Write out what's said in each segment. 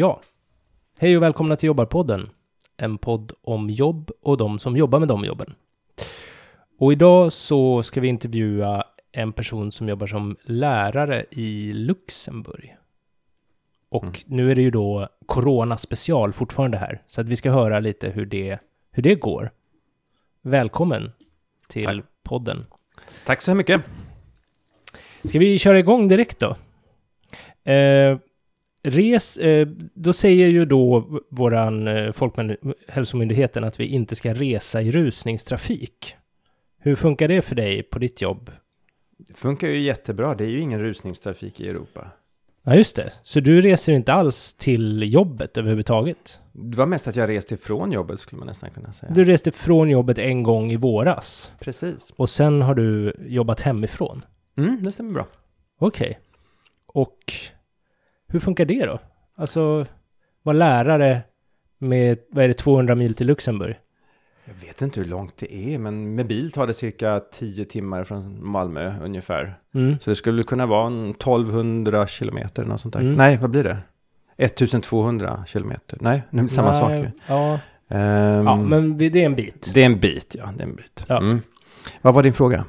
Ja, hej och välkomna till Jobbarpodden. En podd om jobb och de som jobbar med de jobben. Och idag så ska vi intervjua en person som jobbar som lärare i Luxemburg. Och Mm. nu är det ju då Corona special fortfarande här, så att vi ska höra lite hur det, hur det går. Välkommen till Tack. podden. Tack så mycket. Ska vi köra igång direkt då? Eh, res, eh, då säger ju då våran eh, Folkhälsomyndigheten att vi inte ska resa i rusningstrafik. Hur funkar det för dig på ditt jobb? Det funkar ju jättebra. Det är ju ingen rusningstrafik i Europa. Ja, just det. Så du reser inte alls till jobbet överhuvudtaget? Det var mest att jag reste ifrån jobbet skulle man nästan kunna säga. Du reste från jobbet en gång i våras Precis. och sen har du jobbat hemifrån. Mm, det stämmer bra. Okej. Och hur funkar det då? Alltså, vara lärare med, vad är det, 200 mil till Luxemburg? Jag vet inte hur långt det är, men med bil tar det cirka 10 timmar från Malmö ungefär. Mm. Så det skulle kunna vara en 1200 kilometer, något sånt där. Mm. Nej, vad blir det? 1200 kilometer. Nej, det är samma sak. Ju. Ja, Ehm, ja, men det är en bit. Det är en bit, ja. Det är en bit. Ja. Mm. Vad var din fråga?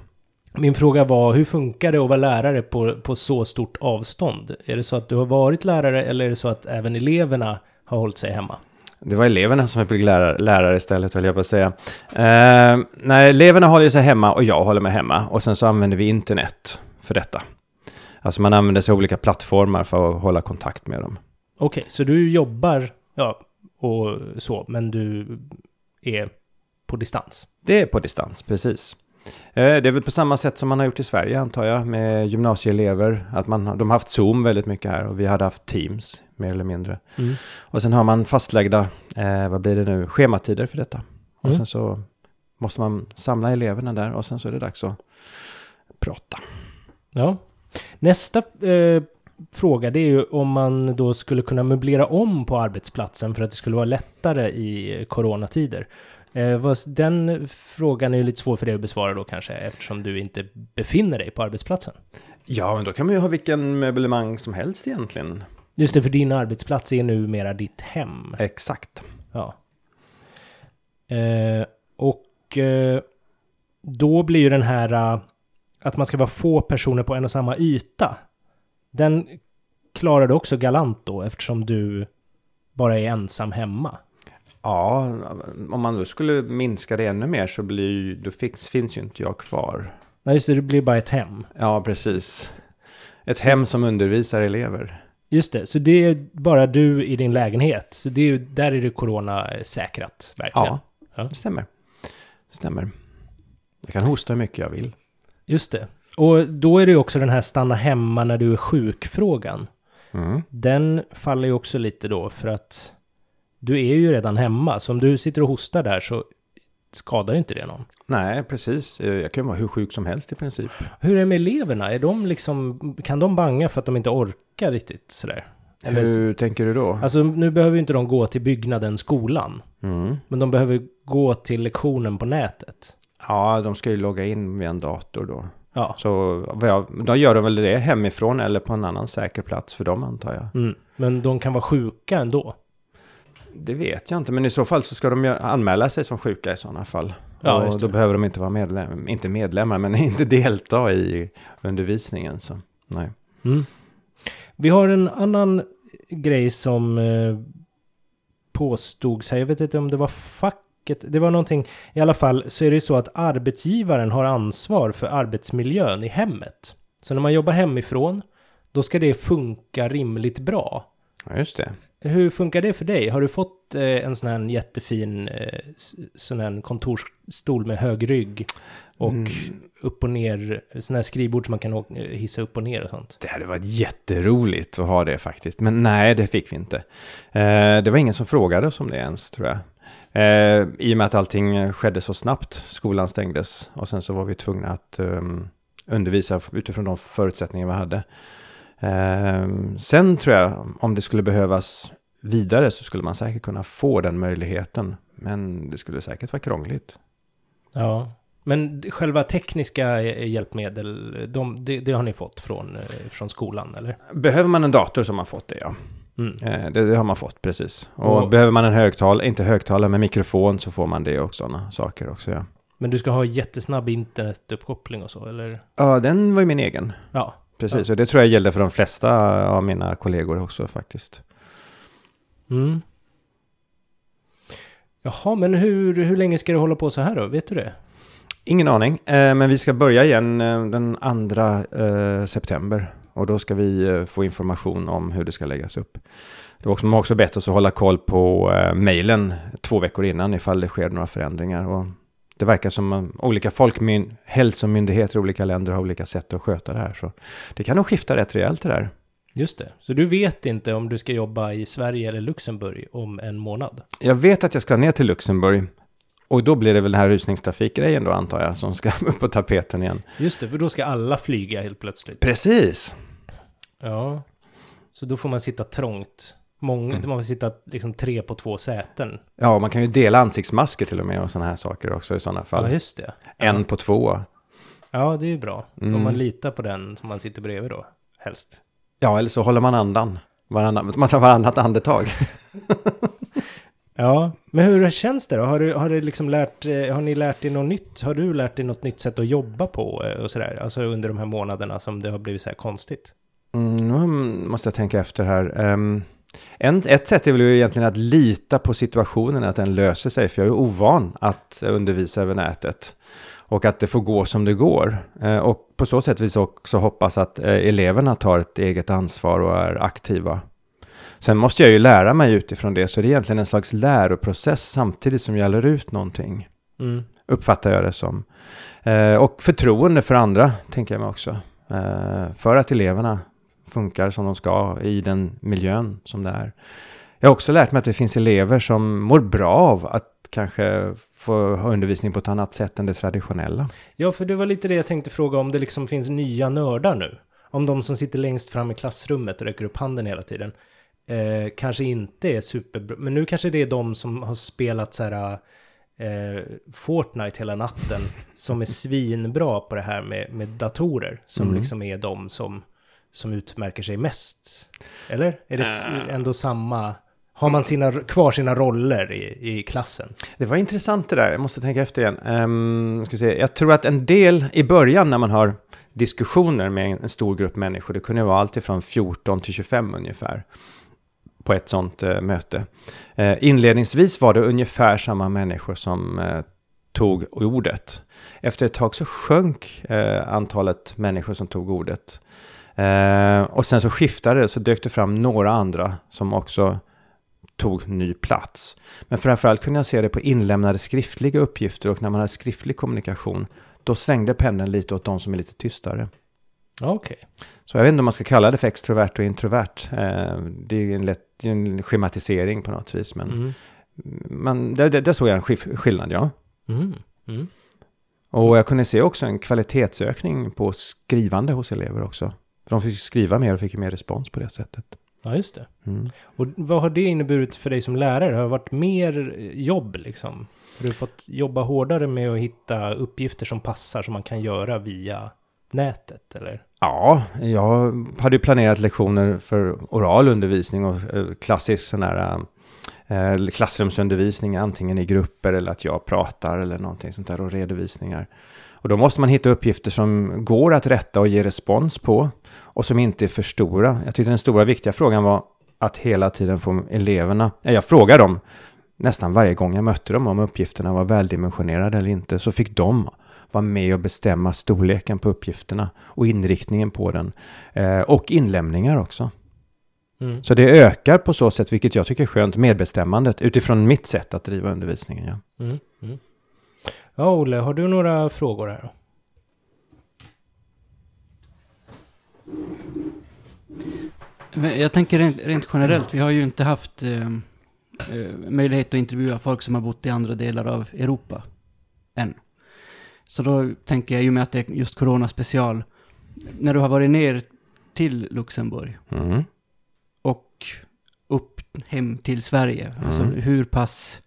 Min fråga var, hur funkar det att vara lärare på, på så stort avstånd? Är det så att du har varit lärare eller är det så att även eleverna har hållit sig hemma? Det var eleverna som fick lärare, lärare istället, höll jag på att säga. Eh, nej, eleverna håller sig hemma och jag håller mig hemma. Och sen så använder vi internet för detta. Alltså man använder sig av olika plattformar för att hålla kontakt med dem. Okej, så du jobbar, ja, och så, men du är på distans? Det är på distans, precis. Eh, det är väl på samma sätt som man har gjort i Sverige, antar jag, med gymnasieelever. Att man, de har haft Zoom väldigt mycket här och vi hade haft Teams, mer eller mindre. Mm. Och sen har man fastlagda, eh, vad blir det nu, schematider för detta. Och Mm. sen så måste man samla eleverna där och sen så är det dags att prata. Ja. Nästa eh, fråga det är ju om man då skulle kunna möblera om på arbetsplatsen för att det skulle vara lättare i coronatider. Eh, den frågan är ju lite svår för dig att besvara då kanske eftersom du inte befinner dig på arbetsplatsen. Ja, men då kan man ju ha vilken möblemang som helst egentligen. Just det, för din arbetsplats är numera ditt hem. Exakt. Ja. Eh, och eh, då blir ju den här eh, att man ska vara få personer på en och samma yta. Den klarar du också galant då eftersom du bara är ensam hemma. Ja, om man då skulle minska det ännu mer så blir ju, då finns, finns ju inte jag kvar. Nej, just det, det blir bara ett hem. Ja, precis. Ett hem som undervisar elever. Just det, så det är bara du i din lägenhet. Så det är där är det corona-säkrat, verkligen. Ja, Ja. stämmer. Stämmer. Jag kan hosta hur mycket jag vill. Just det. Och då är det ju också den här stanna hemma när du är sjuk-frågan. Mm. Den faller ju också lite då för att du är ju redan hemma. Så om du sitter och hostar där så skadar ju inte det någon. Nej, precis. Eh, Jag kan vara hur sjuk som helst i princip. Hur är det med eleverna? Är de liksom, kan de banga för att de inte orkar riktigt sådär? Eller, Hur tänker du då? Alltså nu behöver ju inte de gå till byggnaden, skolan. Mm. Men de behöver gå till lektionen på nätet. Ja, de ska ju logga in via en dator då. Ja. Så då gör de väl det hemifrån eller på en annan säker plats för dem antar jag. Mm. Men de kan vara sjuka ändå. Det vet jag inte, men i så fall så ska de ju anmäla sig som sjuka i sådana fall. Ja, och då behöver de inte vara medlem, inte medlemmar, men inte delta i undervisningen. Så nej. Mm. Vi har en annan grej som eh, påstods här. Jag vet inte om det var facket. Det var någonting. I alla fall så är det ju så att arbetsgivaren har ansvar för arbetsmiljön i hemmet. Så när man jobbar hemifrån, då ska det funka rimligt bra. Ja, just det. Hur funkar det för dig? Har du fått eh, en sån här jättefin eh, sån här kontorsstol med hög rygg och Mm. upp och ner, sån här skrivbord som man kan eh, hissa upp och ner och sånt? Det hade varit jätteroligt att ha det faktiskt. Men nej, det fick vi inte. Det var ingen som frågade oss om det ens, tror jag. I och med att allting skedde så snabbt. Skolan stängdes och sen så var vi tvungna att ehm, undervisa utifrån de förutsättningar vi hade. Ehm, sen tror jag, om det skulle behövas vidare så skulle man säkert kunna få den möjligheten. Men det skulle säkert vara krångligt. Ja. Men själva tekniska hjälpmedel, de, det, det har ni fått från, eh, från skolan, eller? Behöver man en dator som har fått det, ja. Mm. Eh, det, det har man fått precis. Och Och- behöver man en högtalare, inte högtalare, men mikrofon så får man det och sådana saker också. Ja. Men du ska ha jättesnabb internetuppkoppling och så, eller? ja, den var ju min egen. Ja. Precis, och det tror jag gällde för de flesta av mina kollegor också faktiskt. Mm. Jaha, men hur, hur länge ska du hålla på så här då? Vet du det? Ingen aning, eh, men vi ska börja igen eh, den 2 eh, september. Och då ska vi eh, få information om hur det ska läggas upp. Det var också, också bett oss att hålla koll på eh, mejlen två veckor innan ifall det sker några förändringar. Och det verkar som att olika folkmyn, hälsomyndigheter i olika länder har olika sätt att sköta det här. Så det kan nog skifta rätt rejält det där. Just det. Så du vet inte om du ska jobba i Sverige eller Luxemburg om en månad? Jag vet att jag ska ner till Luxemburg. Och då blir det väl den här rusningstrafikgrejen då antar jag som ska upp på tapeten igen. Just det, för då ska alla flyga helt plötsligt. Precis. Ja. Så då får man sitta trångt. Många, Mm. Man får sitta liksom tre på två säten. Ja, man kan ju dela ansiktsmasker till och med och sådana här saker också i sådana fall. Ja, just det. En Ja. på två. Ja, det är ju bra. Mm. Om man litar på den som man sitter bredvid då, helst. Ja, eller så håller man andan. Varannan, man tar varannat andetag. Ja, men hur känns det då? Har, du, har, du liksom lärt, eh, har ni lärt er något nytt? Har du lärt dig något nytt sätt att jobba på eh, och sådär? Alltså under de här månaderna som det har blivit så här konstigt. Mm, nu måste jag tänka efter här. Ehm, en, ett sätt är väl egentligen att lita på situationen, att den löser sig. För jag är ovan att undervisa över nätet. Och att det får gå som det går. Eh, och på så sätt jag också hoppas att eh, eleverna tar ett eget ansvar och är aktiva. Sen måste jag ju lära mig utifrån det, så det är egentligen en slags läroprocess samtidigt som jag lär ut någonting. Mm. uppfattar jag det som. Eh, och förtroende för andra, tänker jag mig också. För att eleverna funkar som de ska i den miljön som det är. Jag har också lärt mig att det finns elever som mår bra av att kanske få ha undervisning på ett annat sätt än det traditionella. Ja, för det var lite det jag tänkte fråga om det liksom finns nya nördar nu. Om de som sitter längst fram i klassrummet och räcker upp handen hela tiden. Eh, kanske inte är superbra, men nu kanske det är de som har spelat så här eh, Fortnite hela natten. som är svinbra på det här med, med datorer. Som Mm. liksom är de som, som utmärker sig mest. Eller? Är det Äh. ändå samma... Har man sina, kvar sina roller i, i klassen? Det var intressant det där, jag måste tänka efter igen. Um, ska se. Jag tror att en del i början när man har diskussioner med en stor grupp människor, det kunde vara allt ifrån 14 till 25 ungefär på ett sånt eh, möte. Eh, inledningsvis var det ungefär samma människor som eh, tog ordet. Efter ett tag så sjönk eh, antalet människor som tog ordet. Eh, och sen så skiftade det, så dök det fram några andra som också tog ny plats. Men framförallt kunde jag se det på inlämnade skriftliga uppgifter och när man hade skriftlig kommunikation, då svängde pendeln lite åt de som är lite tystare. Okej. Så jag vet inte om man ska kalla det för extrovert och introvert. Eh, det är ju en lätt en schematisering på något vis. Men, Mm. men där, där, där såg jag en skif- skillnad, ja. Mm. Mm. Och jag kunde se också en kvalitetsökning på skrivande hos elever också. För de fick skriva mer och fick mer respons på det sättet. Ja, just det. Mm. Och vad har det inneburit för dig som lärare? Har det varit mer jobb liksom? Har du fått jobba hårdare med att hitta uppgifter som passar som man kan göra via nätet eller? Ja, jag hade ju planerat lektioner för oral undervisning och eh, klassisk sån här eh, klassrumsundervisning, antingen i grupper eller att jag pratar eller någonting sånt där och redovisningar. Och då måste man hitta uppgifter som går att rätta och ge respons på och som inte är för stora. Jag tyckte den stora viktiga frågan var att hela tiden få eleverna, jag frågade dem nästan varje gång jag mötte dem om uppgifterna var väldimensionerade eller inte, så fick de vara med och bestämma storleken på uppgifterna och inriktningen på den. Eh, och inlämningar också. Mm. Så det ökar på så sätt, vilket jag tycker är skönt, medbestämmandet utifrån mitt sätt att driva undervisningen. Ja. Mm. Mm. Ja, Olle, har du några frågor här Jag tänker rent, rent generellt, vi har ju inte haft eh, eh, möjlighet att intervjua folk som har bott i andra delar av Europa än. Så då tänker jag, i och med att det är just Corona special, när du har varit ner till Luxemburg Mm. och upp hem till Sverige, alltså Mm. hur pass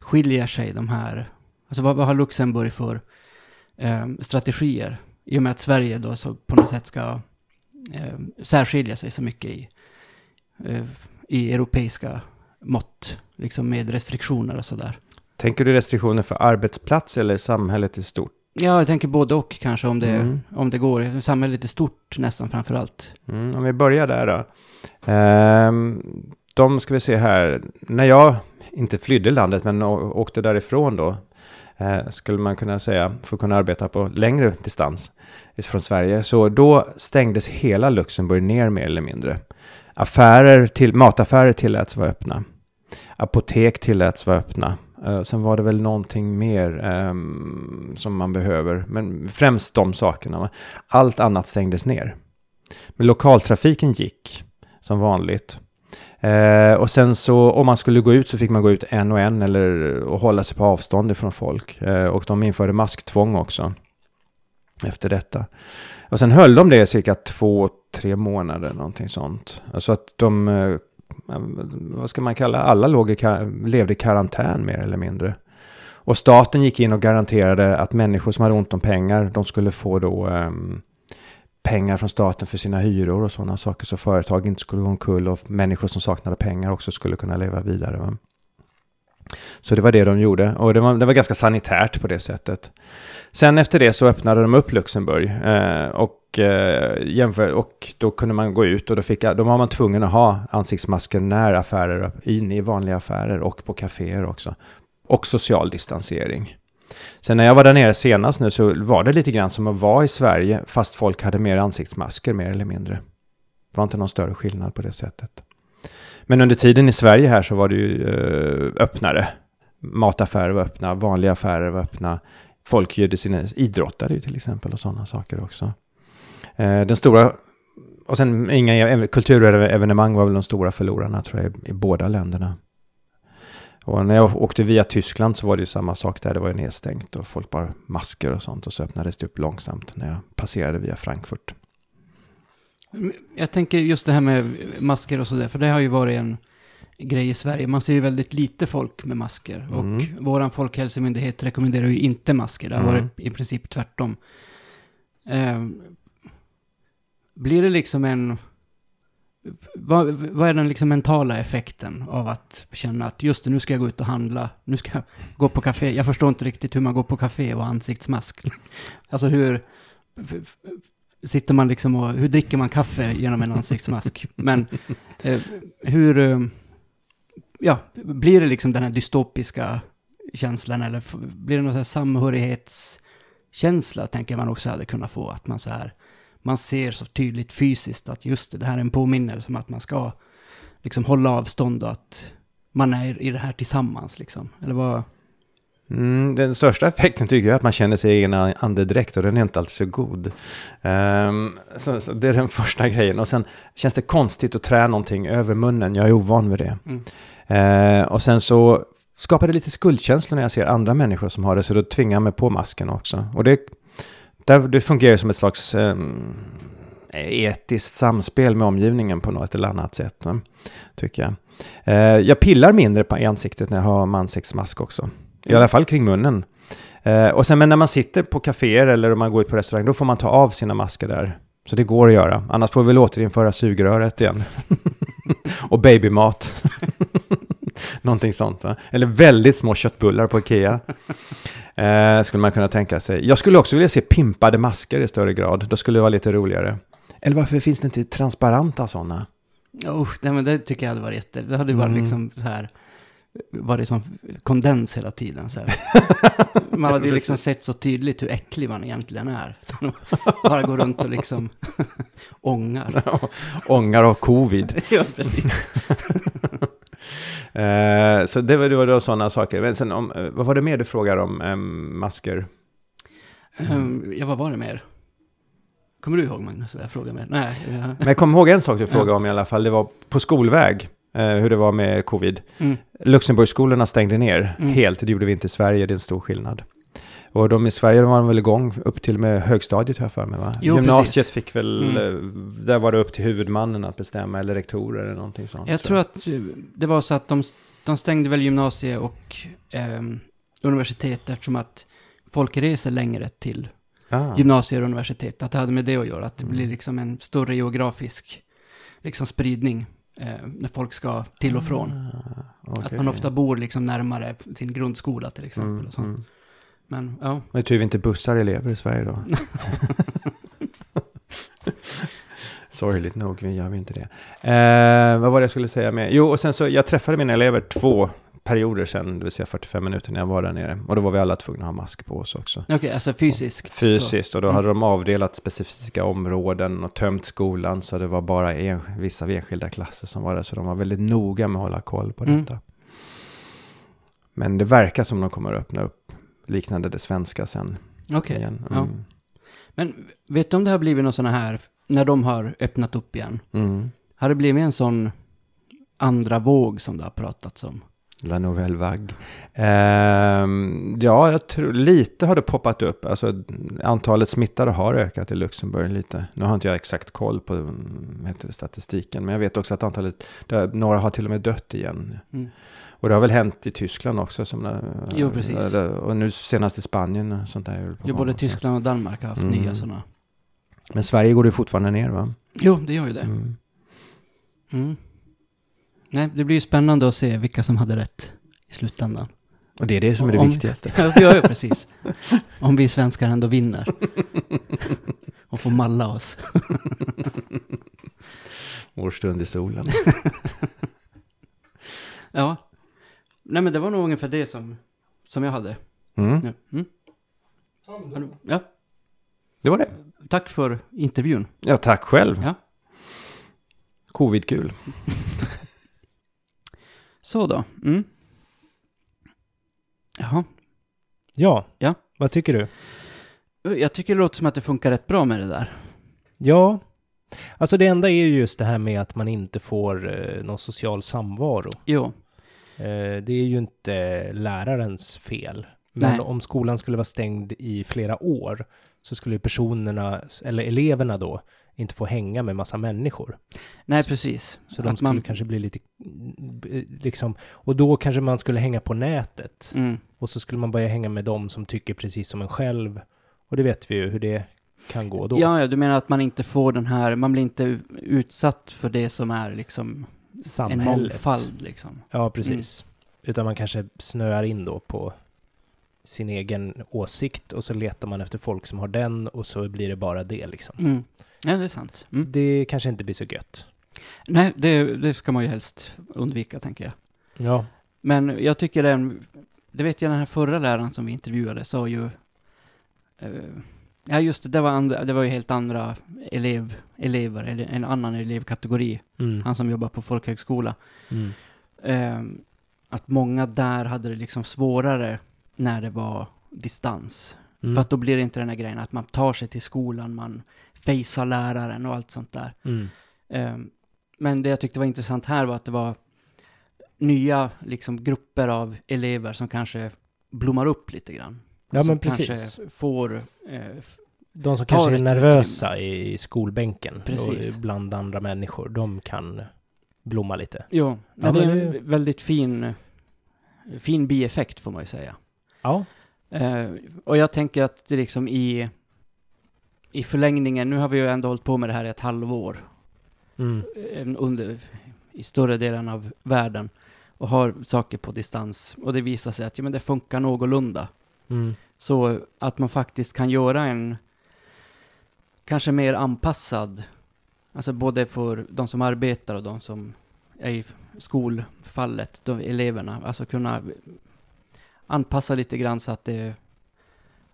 skiljer sig de här, alltså vad, vad har Luxemburg för eh, strategier? I och med att Sverige då så på något sätt ska eh, särskilja sig så mycket i eh, i europeiska mått, liksom med restriktioner och sådär. Tänker du restriktioner för arbetsplats eller samhället i stort? Ja, jag tänker både och kanske om det, Mm. om det går. Samhället är stort nästan framför allt. Mm, om vi börjar där då. Ehm, de ska vi se här. När jag inte flydde landet men åkte därifrån då. Eh, skulle man kunna säga. För att kunna arbeta på längre distans. Från Sverige. Så då stängdes hela Luxemburg ner mer eller mindre. Affärer till, mataffärer tilläts vara öppna. Apotek tilläts vara öppna. Eh, sen var det väl någonting mer um, som man behöver. Men främst de sakerna. Allt annat stängdes ner. Men lokaltrafiken gick som vanligt. Eh, och sen så om man skulle gå ut så fick man gå ut en och en eller och hålla sig på avstånd ifrån folk. Eh, och de införde masktvång också. Efter detta. Och sen höll de det cirka två, tre månader någonting sånt. Alltså att de, eh, vad ska man kalla, alla låg i, levde i karantän mer eller mindre. Och staten gick in och garanterade att människor som hade ont om pengar, de skulle få då ehm, pengar från staten för sina hyror och sådana saker så företag inte skulle gå omkull och människor som saknade pengar också skulle kunna leva vidare. Va? Så det var det de gjorde och det var, det var ganska sanitärt på det sättet. Sen efter det så öppnade de upp Luxemburg eh, och, eh, jämför, och då kunde man gå ut och då, fick, då var man tvungen att ha ansiktsmasker när affärer, inne in i vanliga affärer och på kaféer också. Och social distansering. Sen när jag var där nere senast nu så var det lite grann som att vara i Sverige fast folk hade mer ansiktsmasker mer eller mindre. Det var inte någon större skillnad på det sättet. Men under tiden i Sverige här så var det ju eh, öppnare. Mataffärer var öppna, vanliga affärer var öppna. Folk gjorde sina, idrottade ju till exempel och sådana saker också. Eh, den stora, och sen inga e-, kulturevenemang var väl de stora förlorarna tror jag i båda länderna. Och när jag åkte via Tyskland så var det ju samma sak där. Det var ju nedstängt och folk bara masker och sånt. Och så öppnades det upp långsamt när jag passerade via Frankfurt. Jag tänker just det här med masker och sådär, för det har ju varit en grej i Sverige. Man ser ju väldigt lite folk med masker. Mm. Och våran folkhälsomyndighet rekommenderar ju inte masker. Det har Mm. varit i princip tvärtom. Eh, blir det liksom en... Vad, vad är den liksom mentala effekten av att känna att just det, nu ska jag gå ut och handla, nu ska jag gå på café. Jag förstår inte riktigt hur man går på café och ansiktsmask. Alltså hur... Sitter man liksom och... Hur dricker man kaffe genom en ansiktsmask? Men eh, hur... Eh, ja, blir det liksom den här dystopiska känslan eller blir det någon sån här samhörighetskänsla tänker man också hade kunnat få att man så här man ser så tydligt fysiskt att just det, det här är en påminnelse om att man ska liksom hålla avstånd och att man är i det här tillsammans liksom. Eller vad? Mm, den största effekten tycker jag är att man känner sig egen andedräkt och den är inte alltid så god. Ehm, så, så det är den första grejen. Och sen känns det konstigt att trä någonting över munnen. Jag är ovan vid det. Mm. Eh, och sen så skapar det lite skuldkänsla när jag ser andra människor som har det. Så då tvingar jag mig på masken också. Och det, där, det fungerar som ett slags eh, etiskt samspel med omgivningen på något eller annat sätt. Tycker jag. Eh, jag pillar mindre på, i ansiktet när jag har ansiktsmask också. I alla fall kring munnen. Eh, och sen men när man sitter på kaféer eller om man går ut på restaurang, då får man ta av sina masker där. Så det går att göra. Annars får vi väl återinföra sugröret igen. och babymat. Någonting sånt va? Eller väldigt små köttbullar på Ikea. Eh, skulle man kunna tänka sig. Jag skulle också vilja se pimpade masker i större grad. Då skulle det vara lite roligare. Eller varför finns det inte transparenta sådana? Oh, nej, men det tycker jag hade varit jätte... Det hade varit Mm. liksom så här... Varit som kondens hela tiden. Så här. Man hade ju liksom sett så tydligt hur äcklig man egentligen är. Så bara går runt och liksom ångar. Ångar av covid. ja, precis. Eh, så det var, det var då sådana saker. Men sen om, eh, vad var det mer du frågade om eh, masker? Um, ja, vad var det mer? Kommer du ihåg Magnus vad jag frågade mer? Nej. Ja. Men jag kommer ihåg en sak du frågade om i alla fall. Det var på skolväg. Eh, hur det var med covid. Mm. Luxemburgskolorna stängde ner Mm. helt. Det gjorde vi inte i Sverige. Det är en stor skillnad. Och de i Sverige var de väl igång upp till med högstadiet jag för mig va? Jo, Gymnasiet precis. fick väl, Mm. eh, där var det upp till huvudmannen att bestämma eller rektorer eller någonting sånt. Jag tror att eh, det var så att de, de stängde väl gymnasie och ehm, universitet eftersom att folk reser längre till ah. gymnasier och universitet. Att det hade med det att göra. Att det Mm. blir liksom en större geografisk liksom spridning eh, när folk ska till och från. Ah, Att okej. man ofta bor liksom närmare sin grundskola till exempel. Mm, och sånt. mm. Men ja, Men tur vi inte bussar elever i Sverige då. Sorgligt nog vi gör vi inte det. Eh, vad var det jag skulle säga med? Jo, och sen så jag träffade mina elever två perioder sen, det vill säga 45 minuter när jag var där nere. Och då var vi alla tvungna att ha mask på oss också. okej, alltså fysiskt. Fysiskt, och då Mm. hade de avdelat specifika områden och tömt skolan så det var bara en, vissa enskilda klasser som var där. Så de var väldigt noga med att hålla koll på Mm. detta. Men det verkar som de kommer att öppna upp liknande det svenska sen. Okej, ja. Mm. Men vet du om det har blivit något sådana här, när de har öppnat upp igen? Mm. Har det blivit en sån andra våg som det har pratats om? La Nouvelle Vague. Ehm, ja, jag tror lite har det poppat upp. Alltså antalet smittade har ökat i Luxemburg lite. Nu har inte jag exakt koll på mm, heter det, statistiken, men jag vet också att antalet, några har till och med dött igen. Mm. Och det har väl hänt i Tyskland också. Som, eh, Jo, precis. eh, Och nu senast i Spanien. och Sånt där Jo, både. Tyskland och Danmark har haft Mm. nya sådana. Men Sverige går det fortfarande ner va? Jo, det gör ju det. Mm. Mm. Nej, det blir ju spännande att se vilka som hade rätt i slutändan. Och det är det som är det Om- viktigaste. Ja, ju precis. Om vi svenskar ändå vinner. Och får malla oss. Vår stund i solen. Ja. Nej, men det var nog ungefär det som, som jag hade. Mm. nu. Mm. Ja, Det var det. tack för intervjun. Ja, tack själv. Ja. Covid-kul. Så då. Mm. Jaha. Ja. Ja. Vad tycker du? Jag tycker det låter som att det funkar rätt bra med det där. Ja. Alltså det enda är ju just det här med att man inte får eh, någon social samvaro. Jo. Eh, det är ju inte lärarens fel. Men Nej. om skolan skulle vara stängd i flera år så skulle personerna, eller eleverna då, inte få hänga med massa människor. Nej, precis. Så de Att skulle man- kanske bli lite, eh, liksom, och då kanske man skulle hänga på nätet. Mm. Och så skulle man börja hänga med dem som tycker precis som en själv. Och det vet vi ju hur det kan gå då. Ja, ja, du menar att man inte får den här, man blir inte utsatt för det som är liksom en Samhället. mångfald liksom. Ja, precis. Utan man kanske snöar in då på sin egen åsikt och så letar man efter folk som har den och så blir det bara det liksom. Mm. Ja, det är sant. Mm. Det kanske inte blir så gött. Nej, det, det ska man ju helst undvika, tänker jag. Ja. Men jag tycker den, det vet jag den här förra läraren som vi intervjuade sa ju, eh, ja just det, det var, andra, det var ju helt andra elev, elever, eller en annan elevkategori, Mm. han som jobbar på folkhögskola. Mm. Eh, att många där hade det liksom svårare när det var distans. Mm. För att då blir det inte den här grejen att man tar sig till skolan, man facear läraren och allt sånt där. Eh, men det jag tyckte var intressant här var att det var nya liksom, grupper av elever som kanske blommar upp lite grann. Ja, men precis. får... Eh, De som kanske är nervösa i skolbänken Precis. och bland andra människor, de kan blomma lite. jo, Ja, det är en det- väldigt fin, fin bieffekt får man ju säga. Ja. Eh, och jag tänker att det liksom i, i förlängningen, nu har vi ju ändå hållit på med det här i ett halvår, Mm. eh, under, i större delen av världen, och har saker på distans. Och det visar sig att ja, men det funkar någorlunda. Mm. Så att man faktiskt kan göra en kanske mer anpassad, alltså både för de som arbetar och de som är i skolfallet, de eleverna, alltså kunna anpassa lite grann så att det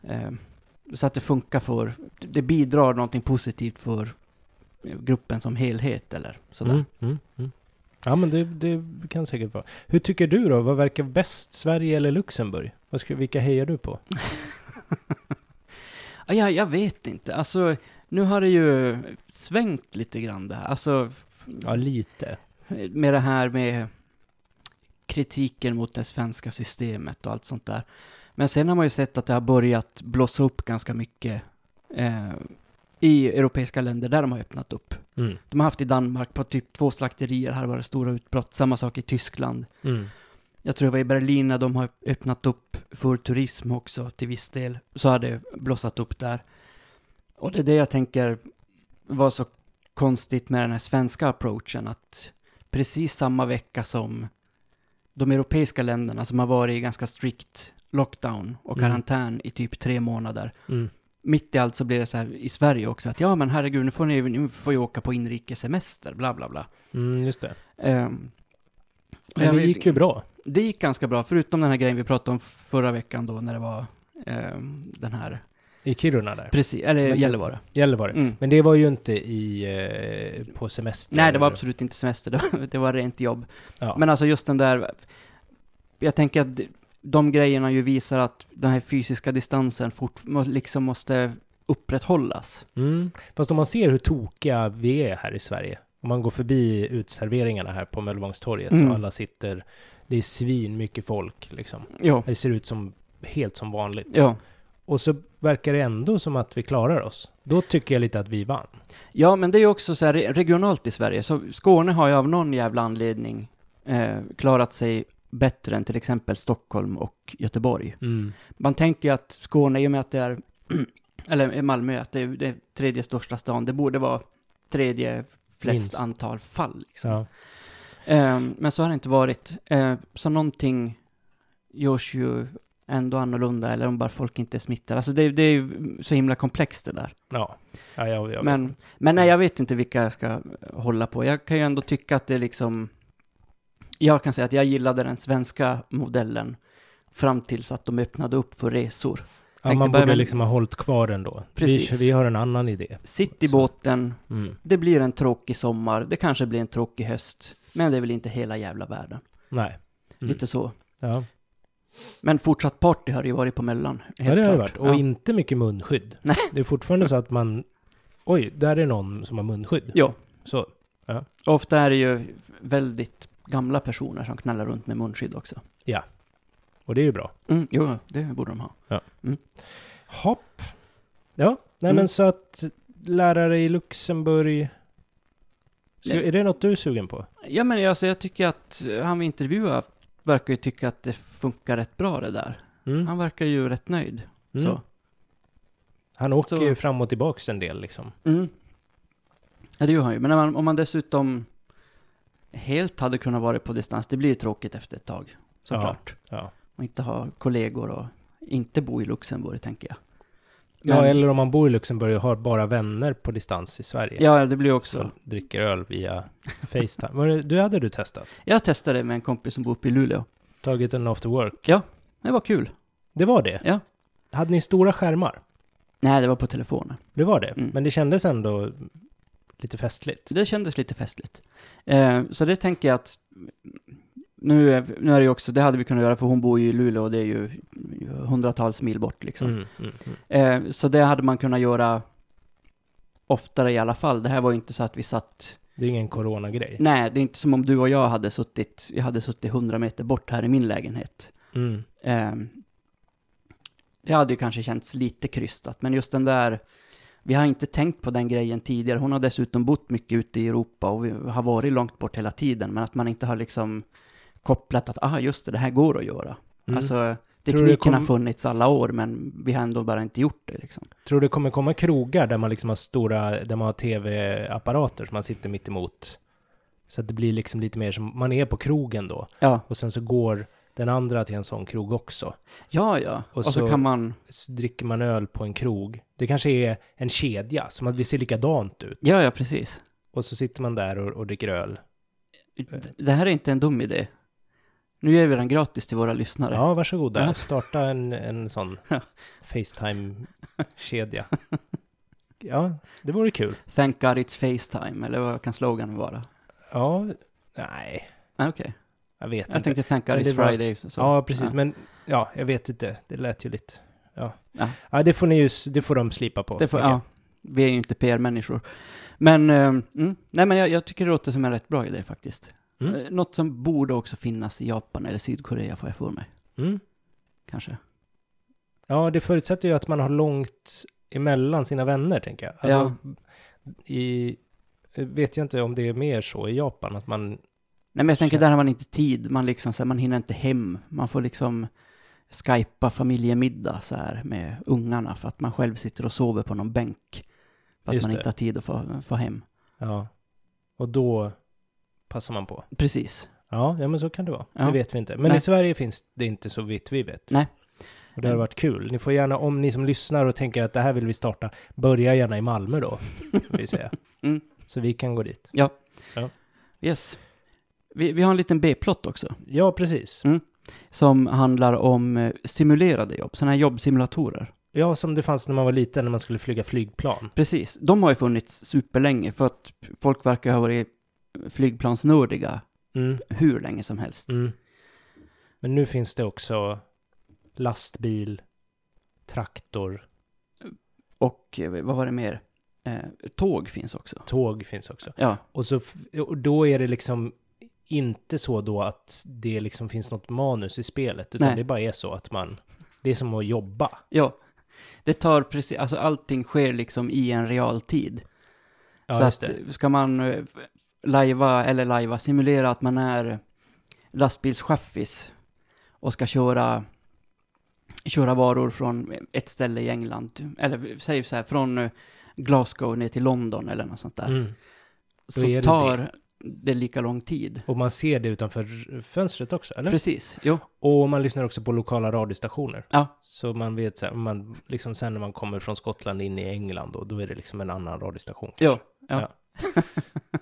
eh, så att det funkar för, det bidrar någonting positivt för gruppen som helhet eller sådär. Mm. Mm. Mm. Ja, men det, det kan säkert vara. Hur tycker du då? Vad verkar bäst? Sverige eller Luxemburg? Vad ska, vilka hejar du på? Ja, jag, vet inte, alltså nu har det ju svängt lite grann det här, alltså Ja, lite. med det här med kritiken mot det svenska systemet och allt sånt där. Men sen har man ju sett att det har börjat blossa upp ganska mycket eh, i europeiska länder där de har öppnat upp. Mm. De har haft i Danmark, på typ två slakterier här var det stora utbrott. Samma sak i Tyskland. Mm. Jag tror det var i Berlin när de har öppnat upp för turism också till viss del. Så har det blossat upp där. Och det är det jag tänker var så konstigt med den här svenska approachen. Att precis samma vecka som de europeiska länderna som har varit i ganska strikt lockdown och Mm. karantän i typ tre månader. Mm. Mitt i allt så blir det så här i Sverige också att ja men herregud nu får ni nu får ju åka på inrikessemester, bla bla bla. Mm, just det. Och Men det gick ju bra. Det gick ganska bra, förutom den här grejen vi pratade om förra veckan då när det var ehm, den här, I Kiruna där. precis, eller Men- Gällivare. Gällivare. Mm. Men det var ju inte i, eh, på semester. Nej, det var absolut inte semester, det var, det var rent jobb. Ja. Men alltså just den där, jag tänker att de grejerna ju visar att den här fysiska distansen fort, liksom måste upprätthållas. Mm. Fast om man ser hur tokiga vi är här i Sverige. Om man går förbi utserveringarna här på Möllevångstorget Mm. och alla sitter, det är svin mycket folk liksom. Ja. Det ser ut som helt som vanligt. Ja. Och så verkar det ändå som att vi klarar oss. Då tycker jag lite att vi vann. Ja, men det är ju också så här re- regionalt i Sverige. Så Skåne har ju av någon jävla anledning eh, klarat sig bättre än till exempel Stockholm och Göteborg. Mm. Man tänker ju att Skåne, i och med att det är, eller Malmö, att det är det tredje största stan, det borde vara tredje flest Minst. antal fall. Liksom. Ja. Eh, men så har det inte varit. Eh, så någonting görs ju ändå annorlunda, eller om bara folk inte är smittade. Alltså det, det är ju så himla komplext det där. Ja. ja jag, jag Men, men nej, jag vet inte vilka jag ska hålla på. Jag kan ju ändå tycka att det är liksom... Jag kan säga att jag gillade den svenska modellen fram tills att de öppnade upp för resor. ja, man borde men- liksom ha hållit kvar den då. Vi, Precis. vi har en annan idé. Sitt i båten, Mm. det blir en tråkig sommar, det kanske blir en tråkig höst, men det är väl inte hela jävla världen. Nej. Mm. Lite så. Ja. Men fortsatt party har det ju varit på Mellan. ja, helt det har det varit. Och Ja. inte mycket munskydd. Nej. Det är fortfarande så att man... Oj, där är någon som har munskydd. Ja. Så. Ofta är det ju väldigt gamla personer som knallar runt med munskydd också. Och det är ju bra. Mm, jo, det borde de ha. Hopp. Ja, nej Mm. men så att lärare i Luxemburg. Nej. är det något du är sugen på? Ja men alltså jag tycker att han vi intervjuade verkar ju tycka att det funkar rätt bra det där. Mm. Han verkar ju rätt nöjd. Mm. Så. Han åker Så- ju fram och tillbaks en del liksom. Mm. Ja det gör han ju. Men man, om man dessutom helt hade kunnat vara på distans, det blir ju tråkigt efter ett tag. Såklart. Ja. Och inte ha kollegor och inte bo i Luxemburg tänker jag. ja, Men- eller om man bor i Luxemburg och har bara vänner på distans i Sverige. Ja, det blir också. Dricker öl via Facetime. Det, du hade du testat? Jag testade med en kompis som bor uppe i Luleå. Tagit en after work? Det var kul. Det var det? Ja. Hade ni stora skärmar? Nej, det var på telefonen. Det var det? Mm. Men det kändes ändå lite festligt? Det kändes lite festligt. Eh, så det tänker jag att nu är, nu är det ju också, det hade vi kunnat göra för hon bor ju i Luleå och det är ju hundratals mil bort liksom. Mm, mm, mm. Eh, så det hade man kunnat göra oftare i alla fall. Det här var ju inte så att vi satt, Det är ingen coronagrej? nej det är inte som om du och jag hade suttit, jag hade suttit 100 meter bort här i min lägenhet. Mm. Eh, det hade ju kanske känts lite krystat, men just den där, vi har inte tänkt på den grejen tidigare. Hon har dessutom bott mycket ute i Europa och vi har varit långt bort hela tiden, men att man inte har liksom kopplat att, ah just det, det här går att göra. Mm. Alltså, tekniken har kom- funnits alla år, men vi har ändå bara inte gjort det liksom. Tror du det kommer komma krogar där man liksom har stora, där man har tv-apparater som man sitter mitt emot? Så att det blir liksom lite mer som, man är på krogen då. Ja, Och sen så går den andra till en sån krog också. ja, ja. Och Och, så, så- kan man, Så dricker man öl på en krog. Det kanske är en kedja, så man, det ser likadant ut. ja, ja, precis. Och så sitter man där och, och dricker öl. D- Det här är inte en dum idé. Nu ger vi den gratis till våra lyssnare. Ja, varsågoda. Ja. Starta en, en sån Ja. Facetime-kedja. Ja, det vore kul. Thank God it's Facetime, eller vad kan sloganen vara? Ja, nej, Okej. Jag vet Jag inte. tänkte Men det var- Friday. Så. Ja, precis. Ja. Men ja, jag vet inte. Det lät ju lite... Ja, Ja. ja det får ni ju, det får de slipa på. Det får, ja, vi är ju inte PR-människor. Men, eh, mm, nej men jag, jag tycker det låter som en rätt bra idé faktiskt. Mm. Eh, Något som borde också finnas i Japan eller Sydkorea får jag för mig. Mm. Kanske. Ja, det förutsätter ju att man har långt emellan sina vänner, tänker jag. Alltså, i... Vet jag inte om det är mer så i Japan, att man... Nej men jag tänker där har man inte tid. Man liksom så här, man hinner inte hem. Man får liksom skypa familjemiddag så här med ungarna för att man själv sitter och sover på någon bänk. För att Just man det. inte har tid att få, få hem. Ja. Och då passar man på. Precis. Ja, ja men så kan det vara. Ja. Det vet vi inte. Men Nej. i Sverige finns det inte så vitt vi vet. Nej. Och det har varit kul. Ni får gärna, om ni som lyssnar och tänker att det här vill vi starta, börja gärna i Malmö då, vill vi säga. Mm. Så vi kan gå dit. Yes. Vi, vi har en liten B-plott också. Ja, precis. Som handlar om eh, simulerade jobb, sådana här jobbsimulatorer. Ja, som det fanns när man var liten, när man skulle flyga flygplan. Precis. De har ju funnits superlänge för att folk verkar ha varit flygplansnördiga Mm. hur länge som helst. Mm. Men nu finns det också lastbil, traktor, Och eh, vad var det mer? Eh, tåg finns också. tåg finns också. Ja, Och, så, och då är det liksom inte så då att det liksom finns något manus i spelet, utan Nej. det bara är så att man, det är som att jobba. ja. Det tar precis, alltså allting sker liksom i en realtid. Ja, så att det. ska man eh, lajva, eller lajva, simulera att man är lastbilschaffis och ska köra, köra varor från ett ställe i England, eller säg så här, från eh, Glasgow ner till London eller något sånt där. Mm. Så är det det. lika lång tid. Och man ser det utanför fönstret också, eller? Precis, jo. Och man lyssnar också på lokala radiostationer. Ja. Så man vet så här, man, liksom sen när man kommer från Skottland in i England då, då är det liksom en annan radiostation. Jo, Ja. ja.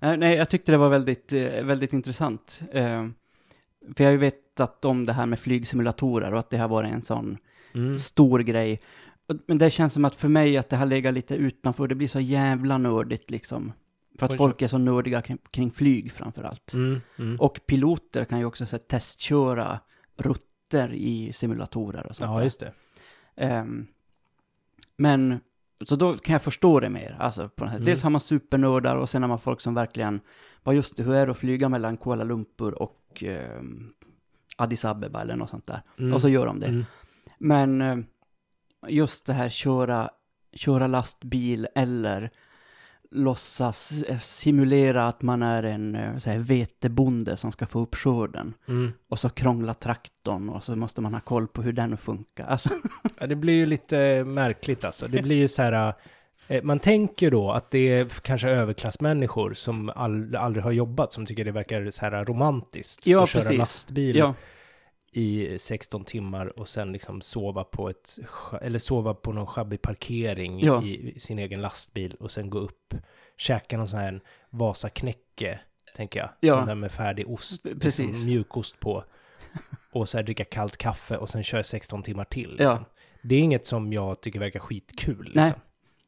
Eh, Nej, jag tyckte det var väldigt, eh, väldigt intressant. Eh, För jag har ju vetat om det här med flygsimulatorer och att det har varit en sån Mm. stor grej. Men det känns som att för mig att det har legat lite utanför, det blir så jävla nördigt liksom. För att folk är så nördiga kring, kring flyg framför allt. Mm. Mm. Och piloter kan ju också så här, testköra rutter i simulatorer och sånt Ja, där. just det. Ehm, men, så då kan jag förstå det mer. Alltså, på det här. Mm. Dels har man supernördar och sen har man folk som verkligen, vad just det, hur är det att flyga mellan Kuala Lumpur och ehm, Addis Abeba eller något sånt där. Mm. Och så gör de det. Mm. Men eh, just det här köra, köra lastbil eller låtsas eh, simulera att man är en eh, så här, vetebonde som ska få upp skörden. Mm. Och så krånglar traktorn och så måste man ha koll på hur den funkar. Alltså, Ja, det blir ju lite märkligt alltså. Det blir ju så här... eh, Man tänker då att det är kanske överklassmänniskor som all, aldrig har jobbat som tycker det verkar så här romantiskt. Ja, att köra precis. lastbil ja, i 16 timmar och sen liksom sova på ett, eller sova på någon sjabbig parkering Ja. i, sin egen lastbil och sen gå upp, käka någon sån här Vasaknäcke, tänker jag. Ja. Sån där med färdig ost, liksom Precis. mjukost på. Och så här dricka kallt kaffe och sen köra 16 timmar till. Ja. Liksom. Det är inget som jag tycker verkar skitkul. Liksom. Nej.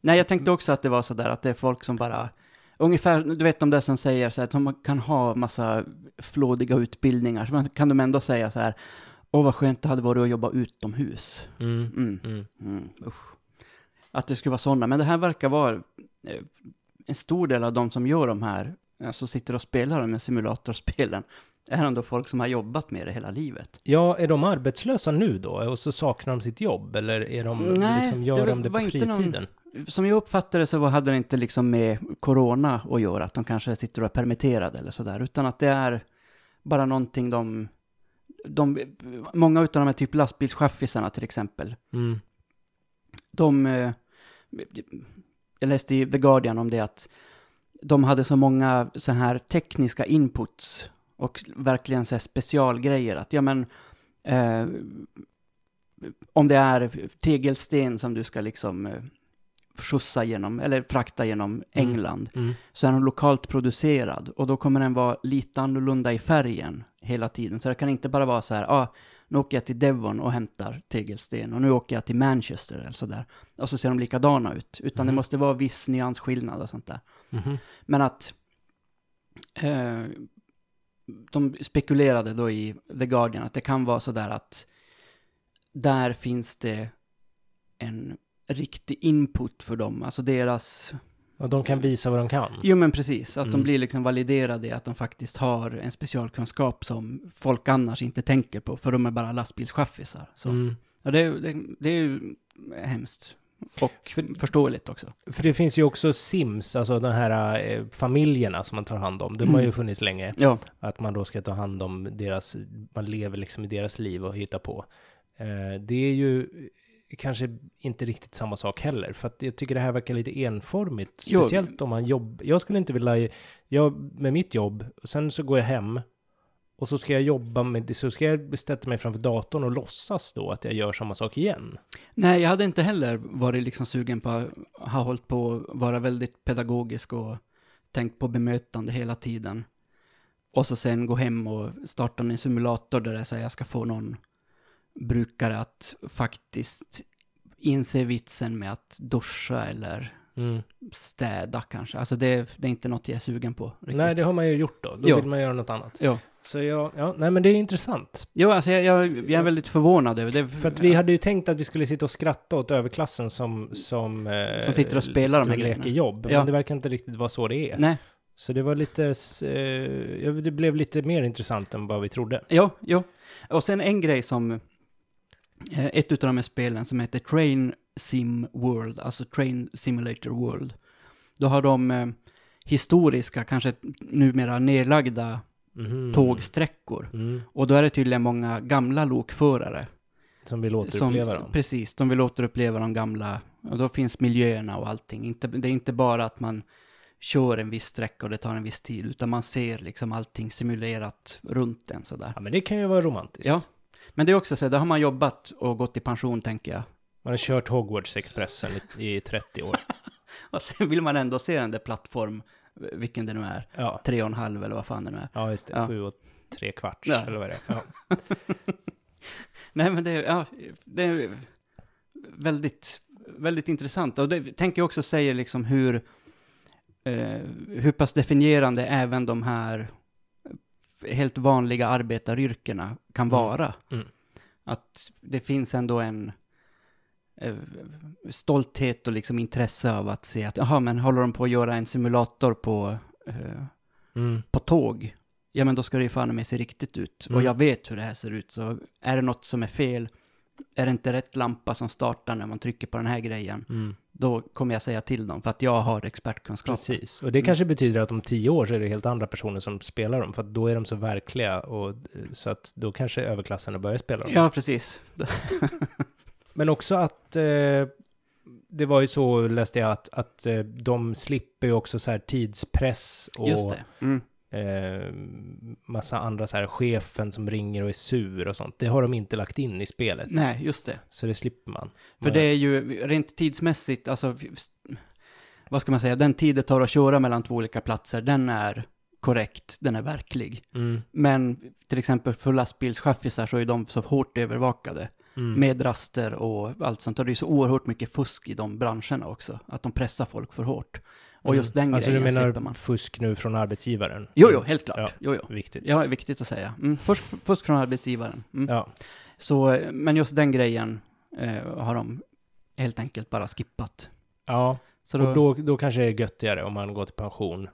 Nej, jag tänkte också att det var sådär att det är folk som bara, ungefär, du vet de där som säger så här, att de kan ha massa flådiga utbildningar, så kan de ändå säga så här, åh vad skönt det hade varit att jobba utomhus. Mm. Mm. Mm. Mm, usch. Att det skulle vara sådana, men det här verkar vara eh, en stor del av de som gör de här, alltså sitter och spelar de här simulatorspelen, är ändå folk som har jobbat med det hela livet. Ja, är de arbetslösa nu då? Och så saknar de sitt jobb? Eller är de, Nej, liksom, gör det de det var på inte någon- fritiden? Som jag uppfattade så hade det inte liksom med corona att göra, att de kanske sitter och är permitterade eller sådär, utan att det är bara någonting de, de många av de här typ lastbilschaffisarna till exempel, Mm. de, eh, jag läste i The Guardian om det att de hade så många så här tekniska inputs och verkligen så här specialgrejer att ja men eh, om det är tegelsten som du ska liksom eh, skjutsa genom eller frakta genom England Mm. så är den lokalt producerad och då kommer den vara lite annorlunda i färgen hela tiden. Så det kan inte bara vara så här, ah, nu åker jag till Devon och hämtar tegelsten och nu åker jag till Manchester eller sådär. Och så ser de likadana ut. Utan det Mhm. måste vara viss nyansskillnad och sånt där. Mhm. Men att eh, de spekulerade då i The Guardian att det kan vara sådär att där finns det en riktig input för dem. Alltså deras Och de kan visa vad de kan. Jo men precis, att de Mm. blir liksom validerade i att de faktiskt har en specialkunskap som folk annars inte tänker på, för de är bara lastbilschaffisar. Så Mm. ja, det, är- det, det är ju hemskt. Och förståeligt också. För det finns ju också Sims, alltså de här eh, familjerna som man tar hand om. De har ju Mm. funnits länge. Ja, Att man då ska ta hand om deras, man lever liksom i deras liv och hitta på. Eh, det är ju kanske inte riktigt samma sak heller. För att jag tycker det här verkar lite enformigt. Jo. Speciellt om man jobbar. Jag skulle inte vilja, jag med mitt jobb, och sen så går jag hem. Och så ska jag jobba med det, så ska jag sätta mig framför datorn och låtsas då att jag gör samma sak igen. Nej, jag hade inte heller varit liksom sugen på att ha hållit på att vara väldigt pedagogisk och tänkt på bemötande hela tiden. Och så sen gå hem och starta en simulator där jag säger jag ska få någon brukare att faktiskt inse vitsen med att duscha eller Mm. städa kanske. Alltså det, det är inte något jag är sugen på. Riktigt. Nej, det har man ju gjort då. Då Ja. vill man göra något annat. Ja. Så jag, ja, nej men det är intressant. Jo, alltså jag, jag, jag är väldigt förvånad över det. För att vi hade ju tänkt att vi skulle sitta och skratta åt överklassen som... Som, eh, Som sitter och spelar de här grejerna. jobb. Ja. Men det verkar inte riktigt vara så det är. Nej, Så det var lite... Eh, ja, det blev lite mer intressant än vad vi trodde. Jo, jo. Och sen en grej som, ett utav de här spelen som heter Train Sim World, alltså Train Simulator World. Då har de eh, historiska, kanske numera nedlagda Mhm. tågsträckor. Mm. Och då är det tydligen många gamla lokförare. Som vill återuppleva dem. Precis, de vill återuppleva de gamla. Och då finns miljöerna och allting. Inte, det är inte bara att man kör en viss sträcka och det tar en viss tid, utan man ser liksom allting simulerat runt en sådär. Ja, men det kan ju vara romantiskt. Ja. Men det är också så, där har man jobbat och gått i pension tänker jag. Man har kört Hogwarts-expressen i, i 30 år. Och sen vill man ändå se den där plattform, vilken det nu är, Ja, tre och en halv eller vad fan det nu är. ja just det. Ja. Sju och tre kvarts, Ja. eller vad är det Ja. Nej men det, är- ja, det är väldigt, väldigt intressant. Och det tänker jag också säger liksom hur, eh, hur pass definierande även de här helt vanliga arbetaryrkena kan Mm. vara. Mm. Att det finns ändå en eh, stolthet och liksom intresse av att se att, jaha, men håller de på att göra en simulator på, eh, Mm. på tåg? Ja, men då ska det ju fan med se riktigt ut. Och Mm. jag vet hur det här ser ut, så är det något som är fel, är det inte rätt lampa som startar när man trycker på den här grejen, Mm. Då kommer jag säga till dem, för att jag har expertkunskap. Precis, och det kanske betyder att om tio år så är det helt andra personer som spelar dem, för att då är de så verkliga och eh, så att då kanske överklassen har börjat spela dem. Ja, precis. Men också att eh, det var ju så, läste jag, att, att eh, de slipper ju också så här tidspress och. Mm. Eh, massa andra så här, chefen som ringer och är sur och sånt. Det har de inte lagt in i spelet. Nej, just det. Så det slipper man. För det är ju rent tidsmässigt, alltså, vad ska man säga, den tid det tar att köra mellan två olika platser, den är korrekt, den är verklig. Mm, Men till exempel för lastbilschaffisar så är de så hårt övervakade mm. med raster och allt sånt. Och det är så oerhört mycket fusk i de branscherna också, att de pressar folk för hårt. Och just den Alltså grejen du menar slipper man. fusk nu från arbetsgivaren? Jo, jo, helt klart. Ja. Jo, jo. Viktigt. Ja, viktigt att säga. Mm. Fusk, fusk från arbetsgivaren. Mm. Ja. Så, men just den grejen eh, har de helt enkelt bara skippat. ja. Så då, Och då, då kanske det är göttigare om man går till pension.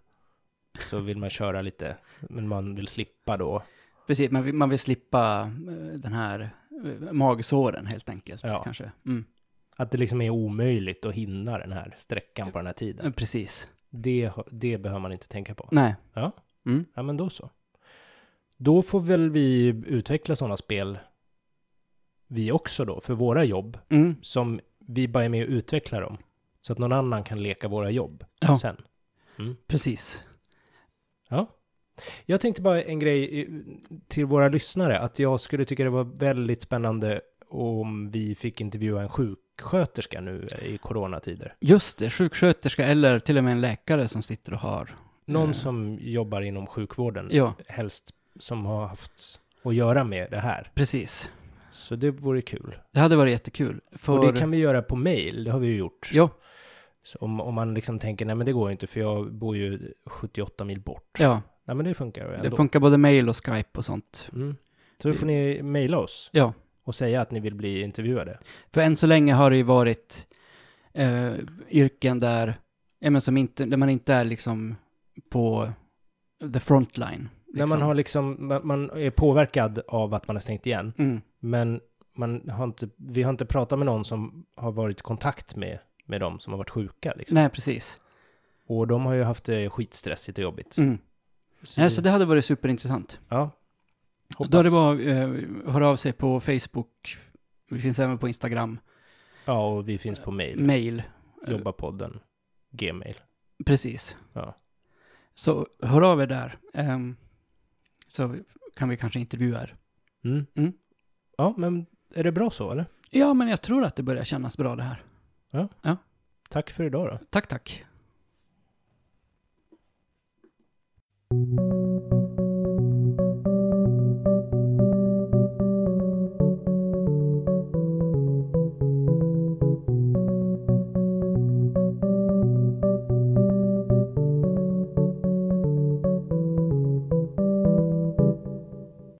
Så vill man köra lite, men man vill slippa då. Precis, man vill, man vill slippa eh, den här eh, magsåren helt enkelt. Ja. Kanske. Mm. Att det liksom är omöjligt att hinna den här sträckan på den här tiden. Eh, Precis. Det, det behöver man inte tänka på. Nej. Ja. Mm. Ja, men då så. Då får väl vi utveckla sådana spel vi också då, för våra jobb, Mm. som vi bara är med och utvecklar dem. Så att någon annan kan leka våra jobb Ja. sen. Mm. Precis. Ja. Jag tänkte bara en grej i- till våra lyssnare, att jag skulle tycka det var väldigt spännande om vi fick intervjua en sjuksköterska nu i coronatider. Just det, sjuksköterska eller till och med en läkare som sitter och har. Någon Eh. som jobbar inom sjukvården, Ja, helst som har haft att göra med det här. precis. Så det vore kul. Det hade varit jättekul. För... Och det kan vi göra på mail, det har vi ju gjort. Ja, Så om, om man liksom tänker, nej men det går inte för jag bor ju 78 mil bort. ja. Nej men det funkar ändå. Det funkar både mail och Skype och sånt. Mm. Så då får ni mejla oss Ja, och säga att ni vill bli intervjuade. för än så länge har det ju varit eh, yrken där, ja, men som inte, där man inte är liksom på the frontline. När liksom. man har liksom, man- man är påverkad av att man har stängt igen. Mm. Men man har inte, vi har inte pratat med någon som har varit i kontakt med, med dem som har varit sjuka. Liksom. Nej, precis. Och de har ju haft det skitstressigt och jobbigt. Mm. Så, Nej, så det hade varit superintressant. Ja. Hoppas. Då är det bara eh, höra av sig på Facebook. Vi finns även på Instagram. Ja, och vi finns på mail. mail. Jobbapodden. Gmail. Precis. Ja. Så hör av er där. Ehm, så kan vi kanske intervjua er. Mm. Mm. Ja, men är det bra så eller? Ja, men jag tror att det börjar kännas bra det här. Tack för idag då. Tack, tack.